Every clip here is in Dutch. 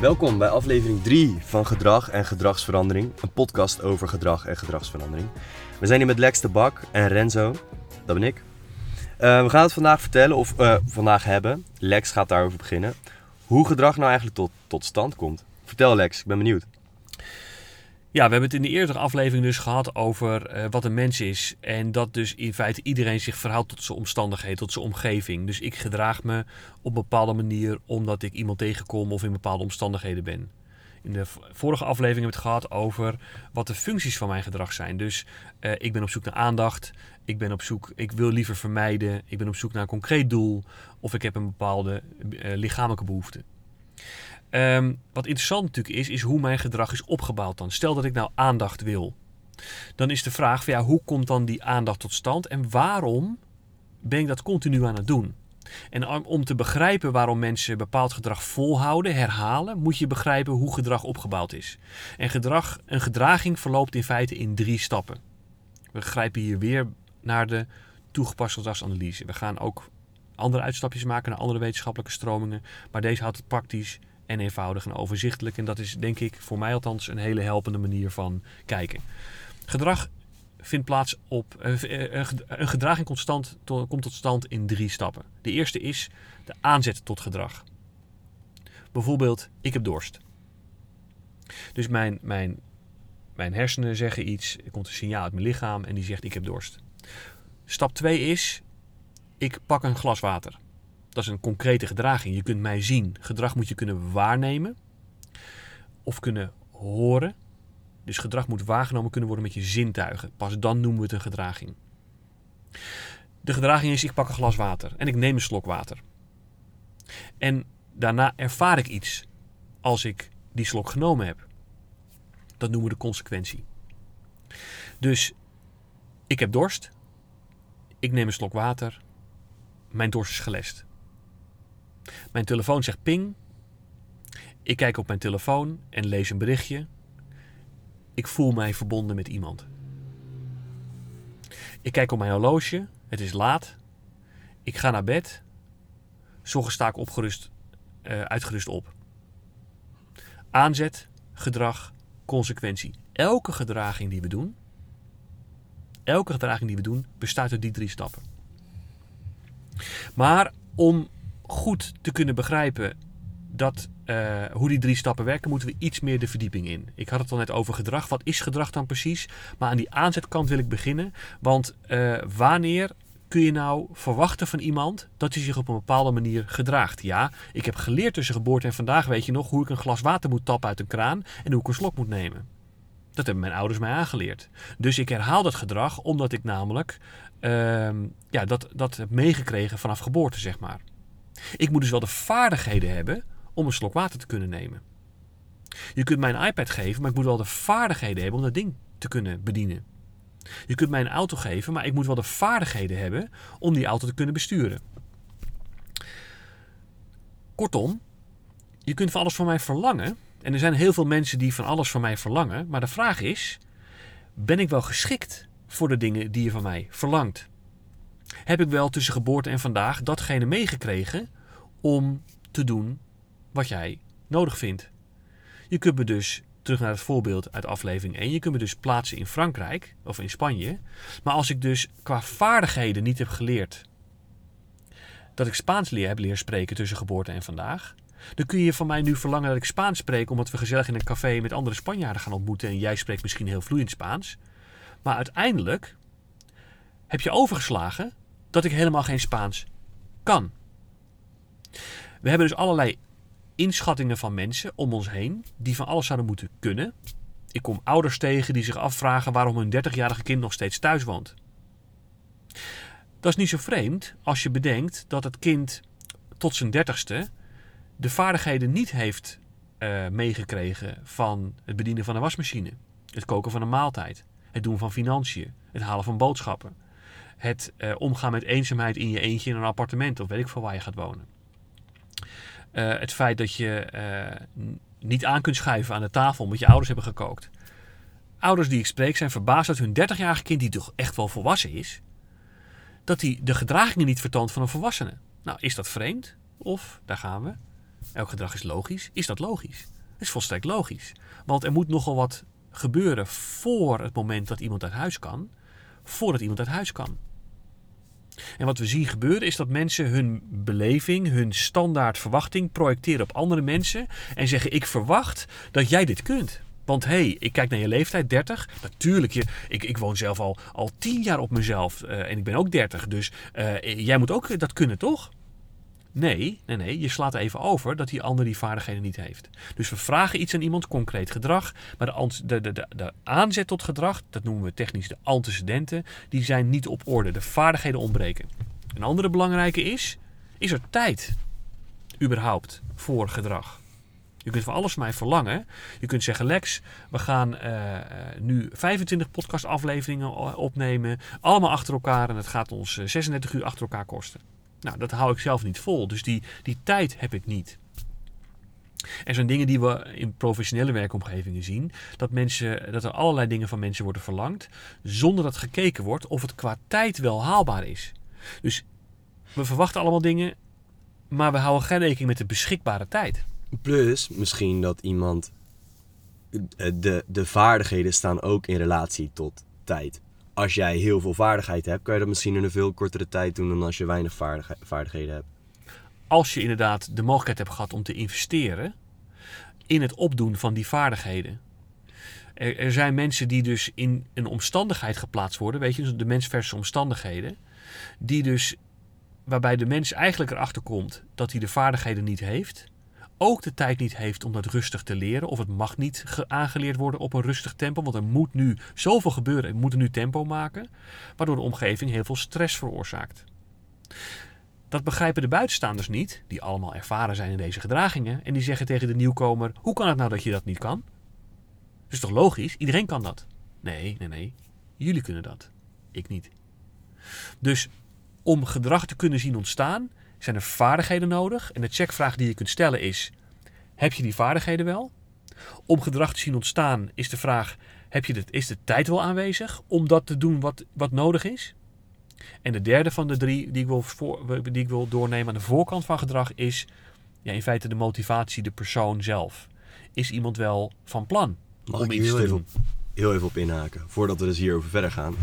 Welkom bij aflevering 3 van Gedrag en Gedragsverandering, een podcast over gedrag en gedragsverandering. We zijn hier met Lex de Bak en Renzo, dat ben ik. Uh, we gaan het vandaag vertellen, of uh, vandaag hebben, Lex gaat daarover beginnen, hoe gedrag nou eigenlijk tot, tot stand komt. Vertel Lex, ik ben benieuwd. Ja, we hebben het in de eerdere aflevering dus gehad over uh, wat een mens is. En dat dus in feite iedereen zich verhoudt tot zijn omstandigheden, tot zijn omgeving. Dus ik gedraag me op een bepaalde manier omdat ik iemand tegenkom of in bepaalde omstandigheden ben. In de vorige aflevering hebben we het gehad over wat de functies van mijn gedrag zijn. Dus uh, ik ben op zoek naar aandacht, ik ben op zoek, ik wil liever vermijden, ik ben op zoek naar een concreet doel of ik heb een bepaalde uh, lichamelijke behoefte. Um, wat interessant natuurlijk is, is hoe mijn gedrag is opgebouwd dan. Stel dat ik nou aandacht wil. Dan is de vraag ja, hoe komt dan die aandacht tot stand en waarom ben ik dat continu aan het doen? En om te begrijpen waarom mensen bepaald gedrag volhouden, herhalen, moet je begrijpen hoe gedrag opgebouwd is. En gedrag, een gedraging verloopt in feite in drie stappen. We grijpen hier weer naar de toegepaste gedragsanalyse. We gaan ook andere uitstapjes maken naar andere wetenschappelijke stromingen, maar deze houdt het praktisch en eenvoudig en overzichtelijk. En dat is denk ik voor mij althans een hele helpende manier van kijken. Gedrag vindt plaats op. Uh, een gedraging constant, to, komt tot stand in drie stappen. De eerste is de aanzet tot gedrag. Bijvoorbeeld, ik heb dorst. Dus mijn, mijn, mijn hersenen zeggen iets, er komt een signaal uit mijn lichaam en die zegt ik heb dorst. Stap 2 is, ik pak een glas water. Dat is een concrete gedraging. Je kunt mij zien. Gedrag moet je kunnen waarnemen of kunnen horen. Dus gedrag moet waargenomen kunnen worden met je zintuigen. Pas dan noemen we het een gedraging. De gedraging is: ik pak een glas water en ik neem een slok water. En daarna ervaar ik iets als ik die slok genomen heb. Dat noemen we de consequentie. Dus ik heb dorst. Ik neem een slok water. Mijn dorst is gelest. Mijn telefoon zegt ping. Ik kijk op mijn telefoon en lees een berichtje. Ik voel mij verbonden met iemand. Ik kijk op mijn horloge. Het is laat. Ik ga naar bed. Zorgen sta ik opgerust, uh, uitgerust op. Aanzet, gedrag, consequentie. Elke gedraging die we doen, elke gedraging die we doen, bestaat uit die drie stappen. Maar om goed te kunnen begrijpen dat, uh, hoe die drie stappen werken, moeten we iets meer de verdieping in. Ik had het al net over gedrag. Wat is gedrag dan precies? Maar aan die aanzetkant wil ik beginnen. Want uh, wanneer kun je nou verwachten van iemand dat hij zich op een bepaalde manier gedraagt? Ja, ik heb geleerd tussen geboorte en vandaag, weet je nog, hoe ik een glas water moet tappen uit een kraan en hoe ik een slok moet nemen. Dat hebben mijn ouders mij aangeleerd. Dus ik herhaal dat gedrag omdat ik namelijk uh, ja, dat, dat heb meegekregen vanaf geboorte, zeg maar. Ik moet dus wel de vaardigheden hebben om een slok water te kunnen nemen. Je kunt mij een iPad geven, maar ik moet wel de vaardigheden hebben om dat ding te kunnen bedienen. Je kunt mij een auto geven, maar ik moet wel de vaardigheden hebben om die auto te kunnen besturen. Kortom, je kunt van alles van mij verlangen. En er zijn heel veel mensen die van alles van mij verlangen. Maar de vraag is: ben ik wel geschikt voor de dingen die je van mij verlangt? Heb ik wel tussen geboorte en vandaag datgene meegekregen om te doen wat jij nodig vindt. Je kunt me dus, terug naar het voorbeeld uit aflevering 1, je kunt me dus plaatsen in Frankrijk of in Spanje. Maar als ik dus qua vaardigheden niet heb geleerd dat ik Spaans leer, heb leren spreken tussen geboorte en vandaag, dan kun je van mij nu verlangen dat ik Spaans spreek omdat we gezellig in een café met andere Spanjaarden gaan ontmoeten en jij spreekt misschien heel vloeiend Spaans. Maar uiteindelijk heb je overgeslagen dat ik helemaal geen Spaans kan. We hebben dus allerlei inschattingen van mensen om ons heen die van alles zouden moeten kunnen. Ik kom ouders tegen die zich afvragen waarom hun 30-jarige kind nog steeds thuis woont. Dat is niet zo vreemd als je bedenkt dat het kind tot zijn dertigste de vaardigheden niet heeft uh, meegekregen van het bedienen van een wasmachine, het koken van een maaltijd, het doen van financiën, het halen van boodschappen, het uh, omgaan met eenzaamheid in je eentje in een appartement of weet ik veel waar je gaat wonen. Uh, het feit dat je uh, niet aan kunt schuiven aan de tafel omdat je ouders hebben gekookt. Ouders die ik spreek zijn verbaasd dat hun 30-jarige kind, die toch echt wel volwassen is, dat hij de gedragingen niet vertoont van een volwassene. Nou, is dat vreemd? Of, daar gaan we, Elk gedrag is logisch. Is dat logisch? Dat is volstrekt logisch. Want er moet nogal wat gebeuren voor het moment dat iemand uit huis kan, voordat iemand uit huis kan. En wat we zien gebeuren is dat mensen hun beleving, hun standaard verwachting projecteren op andere mensen en zeggen: Ik verwacht dat jij dit kunt. Want hé, hey, ik kijk naar je leeftijd, 30. Natuurlijk, je, ik, ik woon zelf al, al 10 jaar op mezelf uh, en ik ben ook 30. Dus uh, jij moet ook dat kunnen, toch? Nee, nee, nee, je slaat even over dat die ander die vaardigheden niet heeft. Dus we vragen iets aan iemand, concreet gedrag, maar de, de, de, de aanzet tot gedrag, dat noemen we technisch de antecedenten, die zijn niet op orde. De vaardigheden ontbreken. Een andere belangrijke is, is er tijd überhaupt voor gedrag? Je kunt van alles van mij verlangen. Je kunt zeggen, Lex, we gaan uh, nu 25 podcastafleveringen opnemen. Allemaal achter elkaar en het gaat ons 36 uur achter elkaar kosten. Nou, dat hou ik zelf niet vol. Dus die, die tijd heb ik niet. Er zijn dingen die we in professionele werkomgevingen zien. Dat, mensen, dat er allerlei dingen van mensen worden verlangd. Zonder dat gekeken wordt of het qua tijd wel haalbaar is. Dus we verwachten allemaal dingen. Maar we houden geen rekening met de beschikbare tijd. Plus misschien dat iemand. De, de vaardigheden staan ook in relatie tot tijd als jij heel veel vaardigheid hebt, kan je dat misschien in een veel kortere tijd doen dan als je weinig vaardigheden hebt. Als je inderdaad de mogelijkheid hebt gehad om te investeren in het opdoen van die vaardigheden. Er, er zijn mensen die dus in een omstandigheid geplaatst worden, weet je, de mens versus omstandigheden, die dus waarbij de mens eigenlijk erachter komt dat hij de vaardigheden niet heeft ook de tijd niet heeft om dat rustig te leren. Of het mag niet aangeleerd worden op een rustig tempo. Want er moet nu zoveel gebeuren. We moeten nu tempo maken. Waardoor de omgeving heel veel stress veroorzaakt. Dat begrijpen de buitenstaanders niet, die allemaal ervaren zijn in deze gedragingen. En die zeggen tegen de nieuwkomer: Hoe kan het nou dat je dat niet kan? Dat is toch logisch? Iedereen kan dat. Nee, nee, nee. Jullie kunnen dat. Ik niet. Dus om gedrag te kunnen zien ontstaan, zijn er vaardigheden nodig. En de checkvraag die je kunt stellen is: heb je die vaardigheden wel? Om gedrag te zien ontstaan is de vraag: heb je de, is de tijd wel aanwezig om dat te doen wat, wat nodig is? En de derde van de drie die ik, wil voor, die ik wil doornemen aan de voorkant van gedrag is ja, in feite de motivatie, de persoon zelf. Is iemand wel van plan Mag om iets te doen? heel even op inhaken, voordat we dus hierover verder gaan.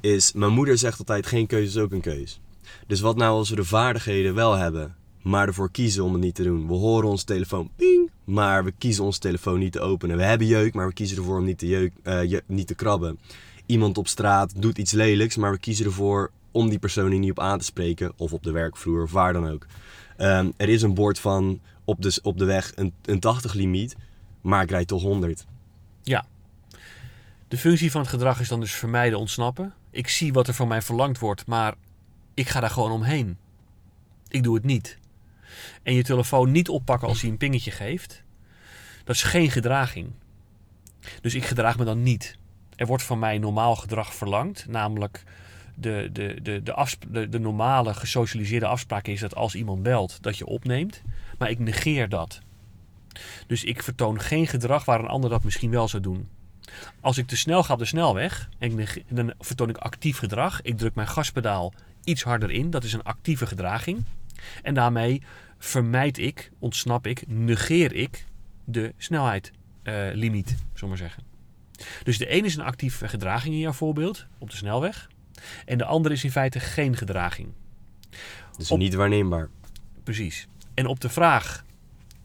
Is, mijn moeder zegt altijd, geen keuze is ook een keuze. Dus wat nou als we de vaardigheden wel hebben, maar ervoor kiezen om het niet te doen? We horen ons telefoon ping, maar we kiezen onze telefoon niet te openen. We hebben jeuk, maar we kiezen ervoor om niet te, jeuk, uh, niet te krabben. Iemand op straat doet iets lelijks, maar we kiezen ervoor om die persoon niet op aan te spreken. Of op de werkvloer, of waar dan ook. Um, er is een bord van op de, op de weg een, een 80 limiet, maar ik rijd toch 100. Ja. De functie van het gedrag is dan dus vermijden ontsnappen. Ik zie wat er van mij verlangd wordt, maar ik ga daar gewoon omheen. Ik doe het niet. En je telefoon niet oppakken als hij een pingetje geeft, dat is geen gedraging. Dus ik gedraag me dan niet. Er wordt van mij normaal gedrag verlangd, namelijk de, de, de, de, de, normale gesocialiseerde afspraak is dat als iemand belt, dat je opneemt. Maar ik negeer dat. Dus ik vertoon geen gedrag waar een ander dat misschien wel zou doen. Als ik te snel ga op de snelweg, en dan vertoon ik actief gedrag. Ik druk mijn gaspedaal iets harder in. Dat is een actieve gedraging. En daarmee vermijd ik, ontsnap ik, negeer ik de snelheidlimiet, uh, zullen maar zeggen. Dus de ene is een actieve gedraging in jouw voorbeeld, op de snelweg. En de andere is in feite geen gedraging. Dus niet waarneembaar. Precies. En op de vraag,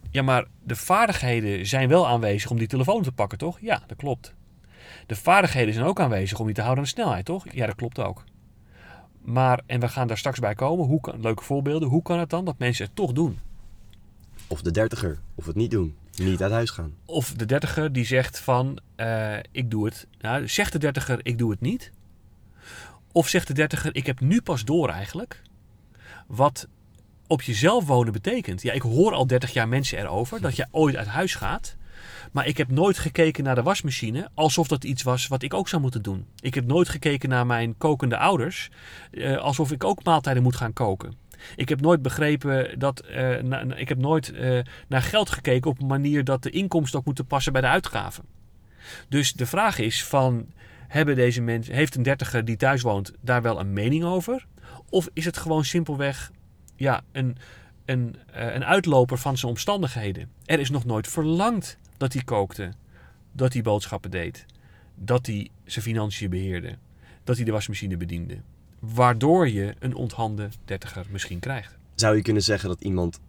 ja maar de vaardigheden zijn wel aanwezig om die telefoon te pakken, toch? Ja, dat klopt. De vaardigheden zijn ook aanwezig om je te houden aan de snelheid, toch? Ja, dat klopt ook. Maar, en we gaan daar straks bij komen, hoe kan, leuke voorbeelden. Hoe kan het dan dat mensen het toch doen? Of de dertiger, of het niet doen. Niet uit huis gaan. Of de dertiger die zegt van, uh, ik doe het. Nou, zegt de dertiger, ik doe het niet. Of zegt de dertiger, ik heb nu pas door eigenlijk. Wat op jezelf wonen betekent. Ja, ik hoor al 30 jaar mensen erover dat je ooit uit huis gaat. Maar ik heb nooit gekeken naar de wasmachine alsof dat iets was wat ik ook zou moeten doen. Ik heb nooit gekeken naar mijn kokende ouders uh, alsof ik ook maaltijden moet gaan koken. Ik heb nooit begrepen dat. Na, ik heb nooit uh, naar geld gekeken op een manier dat de inkomsten ook moeten passen bij de uitgaven. Dus de vraag is: van, hebben deze mensen, heeft een dertiger die thuis woont daar wel een mening over? Of is het gewoon simpelweg ja, een, een, eh, een uitloper van zijn omstandigheden. Er is nog nooit verlangd dat hij kookte, dat hij boodschappen deed, dat hij zijn financiën beheerde, dat hij de wasmachine bediende. Waardoor je een onthande dertiger misschien krijgt. Zou je kunnen zeggen dat iemand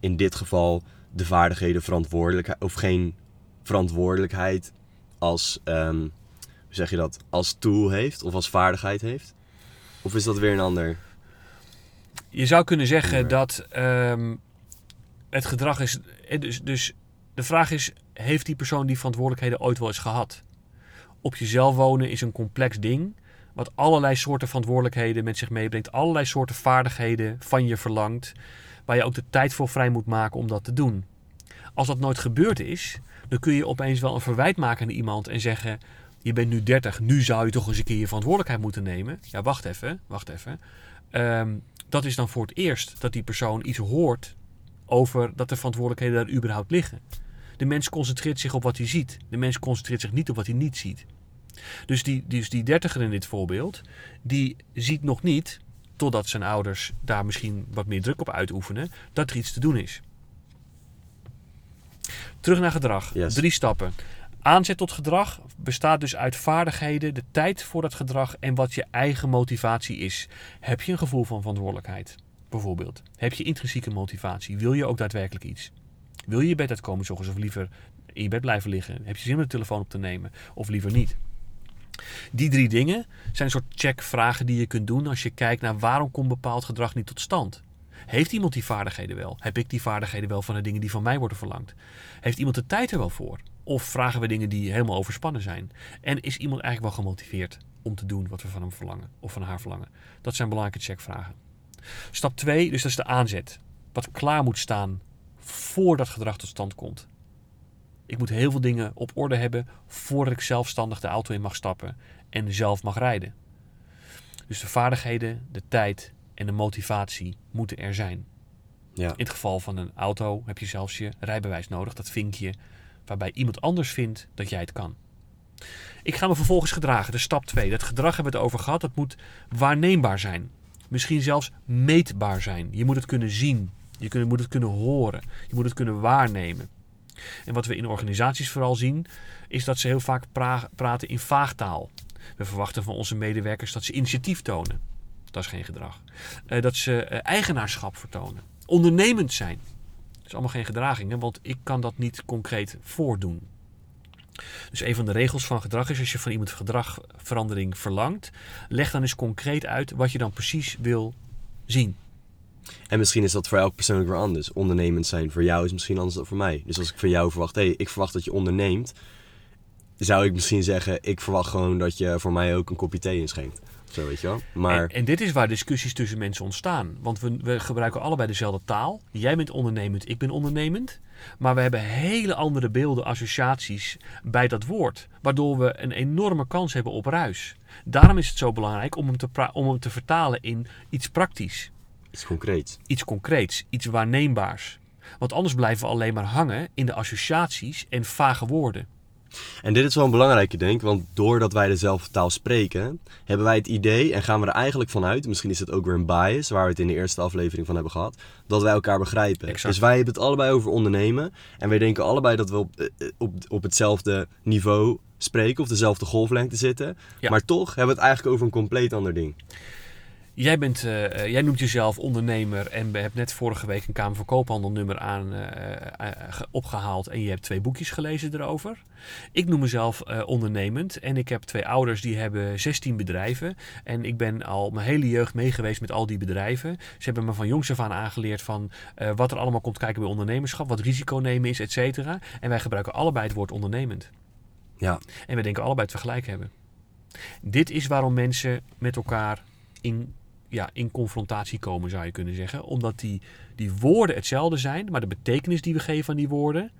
in dit geval de vaardigheden verantwoordelijkheid of geen verantwoordelijkheid als, ehm, hoe zeg je dat, als tool heeft of als vaardigheid heeft? Of is dat weer een ander? Je zou kunnen zeggen dat ehm, het gedrag is. eh, Dus, dus de vraag is: heeft die persoon die verantwoordelijkheden ooit wel eens gehad? Op jezelf wonen is een complex ding. Wat allerlei soorten verantwoordelijkheden met zich meebrengt. Allerlei soorten vaardigheden van je verlangt. Waar je ook de tijd voor vrij moet maken om dat te doen. Als dat nooit gebeurd is, dan kun je opeens wel een verwijt maken aan iemand en zeggen: Je bent nu 30, nu zou je toch eens een keer je verantwoordelijkheid moeten nemen. Ja, wacht even, wacht even. Ehm, dat is dan voor het eerst dat die persoon iets hoort over dat de verantwoordelijkheden daar überhaupt liggen. De mens concentreert zich op wat hij ziet. De mens concentreert zich niet op wat hij niet ziet. Dus die, dus die dertiger in dit voorbeeld, die ziet nog niet, totdat zijn ouders daar misschien wat meer druk op uitoefenen, dat er iets te doen is. Terug naar gedrag. Yes. Drie stappen. Aanzet tot gedrag bestaat dus uit vaardigheden, de tijd voor dat gedrag en wat je eigen motivatie is. Heb je een gevoel van verantwoordelijkheid? Bijvoorbeeld. Heb je intrinsieke motivatie? Wil je ook daadwerkelijk iets? Wil je je bed uitkomen 's ochtends of liever in je bed blijven liggen? Heb je zin om de telefoon op te nemen of liever niet? Die drie dingen zijn een soort checkvragen die je kunt doen als je kijkt naar waarom komt bepaald gedrag niet tot stand. Heeft iemand die vaardigheden wel? Heb ik die vaardigheden wel van de dingen die van mij worden verlangd? Heeft iemand de tijd er wel voor? Of vragen we dingen die helemaal overspannen zijn? En is iemand eigenlijk wel gemotiveerd om te doen wat we van hem verlangen of van haar verlangen? Dat zijn belangrijke checkvragen. Stap 2, dus dat is de aanzet. Wat klaar moet staan voordat gedrag tot stand komt. Ik moet heel veel dingen op orde hebben voordat ik zelfstandig de auto in mag stappen en zelf mag rijden. Dus de vaardigheden, de tijd en de motivatie moeten er zijn. Ja. In het geval van een auto heb je zelfs je rijbewijs nodig, dat vinkje, waarbij iemand anders vindt dat jij het kan. Ik ga me vervolgens gedragen, dus stap 2. Dat gedrag hebben we het over gehad, dat moet waarneembaar zijn. Misschien zelfs meetbaar zijn. Je moet het kunnen zien, je moet het kunnen horen, je moet het kunnen waarnemen. En wat we in organisaties vooral zien, is dat ze heel vaak pra- praten in vaagtaal. We verwachten van onze medewerkers dat ze initiatief tonen. Dat is geen gedrag. Eh, dat ze eh, eigenaarschap vertonen. Ondernemend zijn. Dat is allemaal geen gedragingen, want ik kan dat niet concreet voordoen. Dus een van de regels van gedrag is als je van iemand gedragverandering verlangt, leg dan eens concreet uit wat je dan precies wil zien. En misschien is dat voor elk persoon ook weer anders. Ondernemend zijn voor jou is misschien anders dan voor mij. Dus als ik van jou verwacht, hé, hey, ik verwacht dat je onderneemt, zou ik misschien zeggen, ik verwacht gewoon dat je voor mij ook een kopje thee inschenkt. Zo weet je wel. Maar En, dit is waar discussies tussen mensen ontstaan. Want we, we gebruiken allebei dezelfde taal. Jij bent ondernemend, ik ben ondernemend. Maar we hebben hele andere beelden, associaties bij dat woord. Waardoor we een enorme kans hebben op ruis. Daarom is het zo belangrijk om te, om hem te vertalen in iets praktisch. Iets concreets. Iets concreets, iets waarneembaars. Want anders blijven we alleen maar hangen in de associaties en vage woorden. En dit is wel een belangrijke, denk ik, want doordat wij dezelfde taal spreken, hebben wij het idee en gaan we er eigenlijk vanuit, misschien is het ook weer een bias, waar we het in de eerste aflevering van hebben gehad, dat wij elkaar begrijpen. Exact. Dus wij hebben het allebei over ondernemen en wij denken allebei dat we op, eh, op, op hetzelfde niveau spreken, of dezelfde golflengte zitten. Ja. Maar toch hebben we het eigenlijk over een compleet ander ding. Jij, bent, eh, eh, jij noemt jezelf ondernemer en we hebben net vorige week een Kamer van Koophandel nummer aan eh, eh, ge- opgehaald en je hebt twee boekjes gelezen erover. Ik noem mezelf ondernemend en ik heb twee ouders die hebben 16 bedrijven en ik ben al mijn hele jeugd meegeweest met al die bedrijven. Ze hebben me van jongs af aan aangeleerd van wat er allemaal komt kijken bij ondernemerschap, wat risico nemen is, et cetera. En wij gebruiken allebei het woord ondernemend. Ja, En we denken allebei het tegelijk hebben. Dit is waarom mensen met elkaar in, ja, in confrontatie komen, zou je kunnen zeggen. Omdat die, die woorden hetzelfde zijn, maar de betekenis die we geven aan die woorden.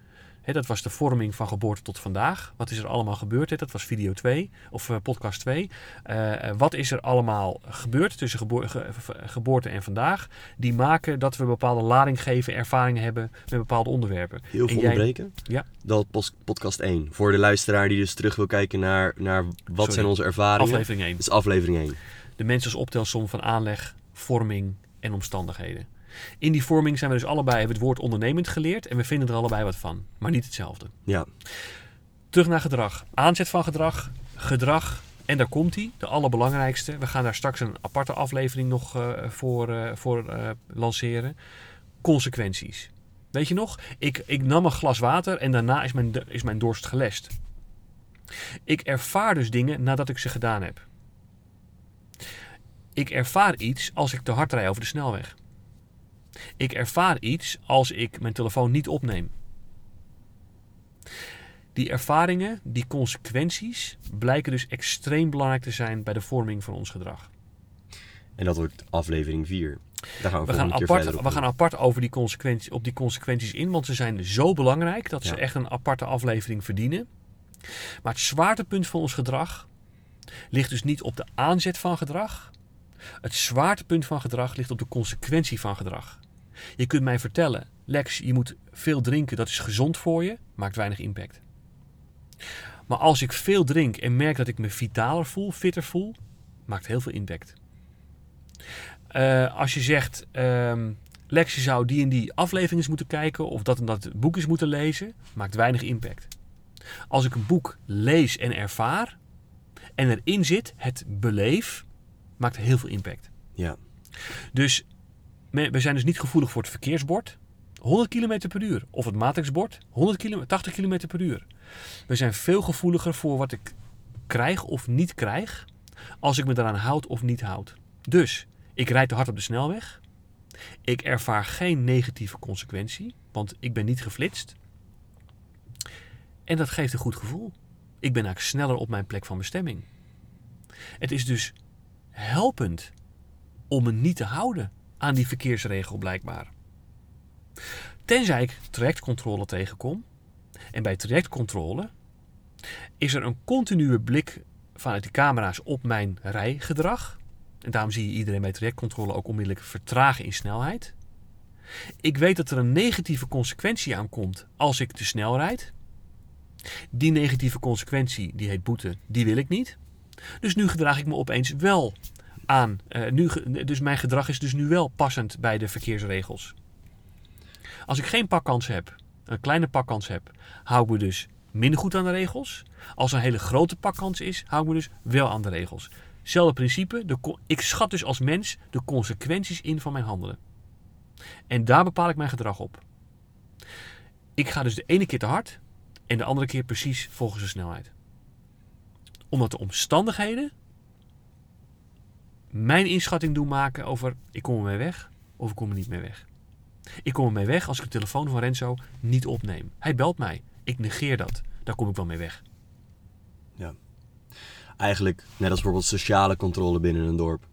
Hè, dat was de vorming van geboorte tot vandaag. Wat is er allemaal gebeurd? Hè? Dat was video 2 of eh, podcast 2. Eh, eh, wat is er allemaal gebeurd tussen gebo- ge- ge- geboorte en vandaag? Die maken dat we bepaalde lading geven, ervaringen hebben met bepaalde onderwerpen. heel veel En jij- onderbreken. Ja. Dat pos- podcast 1. Voor de luisteraar die dus terug wil kijken naar, naar wat Sorry. zijn onze ervaringen. Aflevering 1. Dat is aflevering 1. De mens als optelsom van aanleg, vorming en omstandigheden. In die vorming zijn we dus allebei hebben het woord ondernemend geleerd en we vinden er allebei wat van, maar niet hetzelfde. Ja. Terug naar gedrag. Aanzet van gedrag, gedrag en daar komt hij, de allerbelangrijkste. We gaan daar straks een aparte aflevering nog uh, voor, uh, voor uh, lanceren. Consequenties. Weet je nog? Ik, ik nam een glas water en daarna is mijn, is mijn dorst gelest. Ik ervaar dus dingen nadat ik ze gedaan heb. Ik ervaar iets als ik te hard rij over de snelweg. Ik ervaar iets als ik mijn telefoon niet opneem. Die ervaringen, die consequenties, blijken dus extreem belangrijk te zijn bij de vorming van ons gedrag. En dat wordt aflevering 4. Daar gaan we, we gaan apart, we gaan apart over die consequenties, op die consequenties in, want ze zijn zo belangrijk dat ze echt een aparte aflevering verdienen. Maar het zwaartepunt van ons gedrag ligt dus niet op de aanzet van gedrag. Het zwaartepunt van gedrag ligt op de consequentie van gedrag. Je kunt mij vertellen, Lex, je moet veel drinken, dat is gezond voor je, maakt weinig impact. Maar als ik veel drink en merk dat ik me vitaler voel, fitter voel, maakt heel veel impact. Eh, als je zegt, ehm, Lex, je zou die en die aflevering eens moeten kijken of dat en dat boek eens moeten lezen, maakt weinig impact. Als ik een boek lees en ervaar en erin zit, het beleef, maakt heel veel impact. Ja. Dus we zijn dus niet gevoelig voor het verkeersbord. 100 km per uur. Of het matrixbord. 100 km, 80 km per uur. We zijn veel gevoeliger voor wat ik krijg of niet krijg. Als ik me daaraan houd of niet houd. Dus, ik rijd te hard op de snelweg. Ik ervaar geen negatieve consequentie. Want ik ben niet geflitst. En dat geeft een goed gevoel. Ik ben eigenlijk sneller op mijn plek van bestemming. Het is dus helpend om me niet te houden aan die verkeersregel blijkbaar. Tenzij ik trajectcontrole tegenkom. En bij trajectcontrole is er een continue blik vanuit de camera's op mijn rijgedrag. En daarom zie je iedereen bij trajectcontrole ook onmiddellijk vertragen in snelheid. Ik weet dat er een negatieve consequentie aan komt als ik te snel rijd. Die negatieve consequentie, die heet boete, die wil ik niet. Dus nu gedraag ik me opeens wel aan. eh, nu, dus mijn gedrag is dus nu wel passend bij de verkeersregels. Als ik geen pakkans heb, een kleine pakkans heb, hou ik me dus minder goed aan de regels. Als er een hele grote pakkans is, hou ik me dus wel aan de regels. Zelfde principe, de, ik schat dus als mens de consequenties in van mijn handelen. En daar bepaal ik mijn gedrag op. Ik ga dus de ene keer te hard en de andere keer precies volgens de snelheid. Omdat de omstandigheden mijn inschatting doen maken over ik kom ermee weg of ik kom er niet mee weg. Ik kom ermee weg als ik de telefoon van Renzo niet opneem. Hij belt mij. Ik negeer dat. Daar kom ik wel mee weg. Eigenlijk, net als bijvoorbeeld sociale controle binnen een dorp,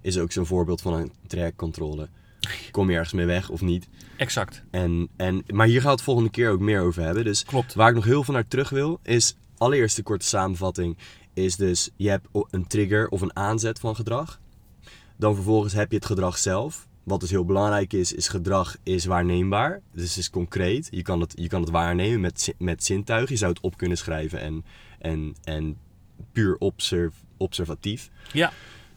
is ook zo'n voorbeeld van een trajectcontrole. Kom je ergens mee weg of niet? Exact. En, en, maar hier gaan we het volgende keer ook meer over hebben. Dus Klopt. waar ik nog heel veel naar terug wil, is allereerst de korte samenvatting. Is dus, je hebt een trigger of een aanzet van gedrag. Dan vervolgens heb je het gedrag zelf. Wat dus heel belangrijk is, is gedrag is waarneembaar. Dus het is concreet. Je kan het, je kan het waarnemen met, met zintuigen. Je zou het op kunnen schrijven en, en, en puur observ, observatief. Ja.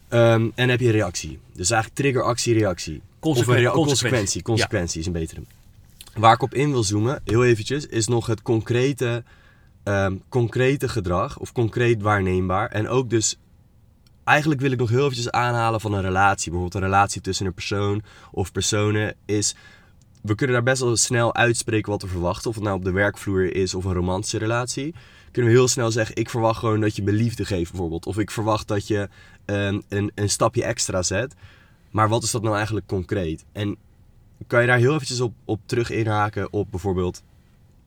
Ehm, en heb je reactie. Dus eigenlijk trigger, actie, reactie. Of een rea- consequentie. consequentie. Consequentie is een betere. Waar ik op in wil zoomen, heel eventjes, is nog het concrete, ehm, concrete gedrag. Of concreet waarneembaar. En ook dus, eigenlijk wil ik nog heel eventjes aanhalen van een relatie. Bijvoorbeeld een relatie tussen een persoon of personen is... We kunnen daar best wel snel uitspreken wat we verwachten. Of het nou op de werkvloer is of een romantische relatie. Kunnen we heel snel zeggen, ik verwacht gewoon dat je me liefde geeft bijvoorbeeld. Of ik verwacht dat je ehm, een, een stapje extra zet. Maar wat is dat nou eigenlijk concreet? En kan je daar heel eventjes op, op terug inhaken op bijvoorbeeld...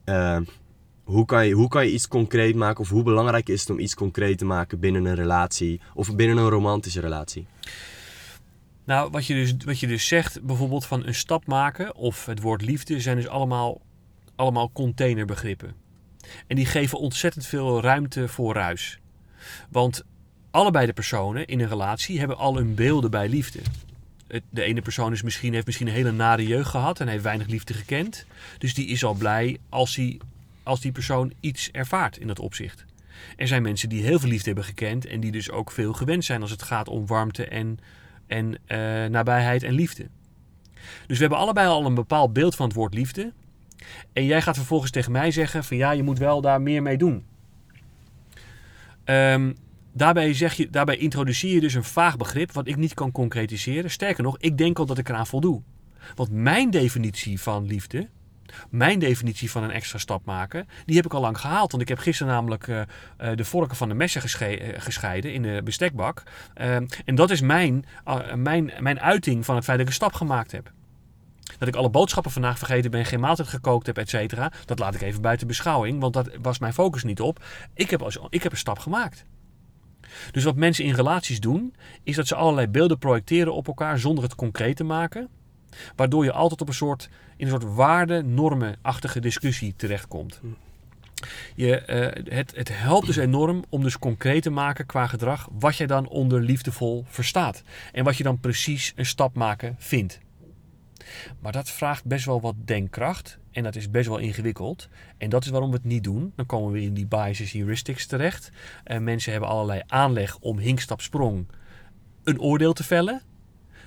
ehm, hoe, kan je, hoe kan je iets concreet maken of hoe belangrijk is het om iets concreet te maken binnen een relatie of binnen een romantische relatie? Nou, wat je, dus, wat je dus zegt, bijvoorbeeld van een stap maken of het woord liefde, zijn dus allemaal, allemaal containerbegrippen. En die geven ontzettend veel ruimte voor ruis. Want allebei de personen in een relatie hebben al hun beelden bij liefde. De ene persoon is misschien, heeft misschien een hele nare jeugd gehad en heeft weinig liefde gekend. Dus die is al blij als, hij, als die persoon iets ervaart in dat opzicht. Er zijn mensen die heel veel liefde hebben gekend en die dus ook veel gewend zijn als het gaat om warmte en, en eh, nabijheid en liefde. Dus we hebben allebei al een bepaald beeld van het woord liefde. En jij gaat vervolgens tegen mij zeggen van ja, je moet wel daar meer mee doen. Ehm, daarbij, zeg je, daarbij introduceer je dus een vaag begrip wat ik niet kan concretiseren. Sterker nog, ik denk al dat ik eraan voldoe. Want mijn definitie van liefde, mijn definitie van een extra stap maken, die heb ik al lang gehaald. Want ik heb gisteren namelijk uh, uh, de vorken van de messen uh, gescheiden in de bestekbak. En dat is mijn, mijn, mijn uiting van het feit dat ik een stap gemaakt heb. Dat ik alle boodschappen vandaag vergeten ben, geen maaltijd gekookt heb, et cetera. Dat laat ik even buiten beschouwing, want dat was mijn focus niet op. Ik heb, als, ik heb een stap gemaakt. Dus wat mensen in relaties doen, is dat ze allerlei beelden projecteren op elkaar zonder het concreet te maken. Waardoor je altijd op een soort, in een soort waarde-normen-achtige discussie terechtkomt. Je, uh, het, het helpt dus enorm om dus concreet te maken qua gedrag wat jij dan onder liefdevol verstaat. En wat je dan precies een stap maken vindt. Maar dat vraagt best wel wat denkkracht. En dat is best wel ingewikkeld. En dat is waarom we het niet doen. Dan komen we in die biases heuristics terecht. En mensen hebben allerlei aanleg om hinkstapsprong een oordeel te vellen.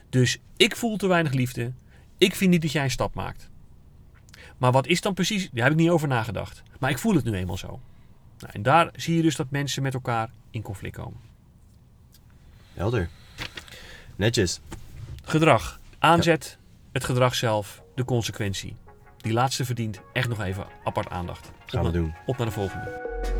Dus ik voel te weinig liefde. Ik vind niet dat jij een stap maakt. Maar wat is dan precies? Daar heb ik niet over nagedacht. Maar ik voel het nu eenmaal zo. Nou, en daar zie je dus dat mensen met elkaar in conflict komen. Helder. Netjes. Gedrag. Aanzet, het gedrag zelf, de consequentie. Die laatste verdient echt nog even apart aandacht. Gaan we doen. Op naar de volgende.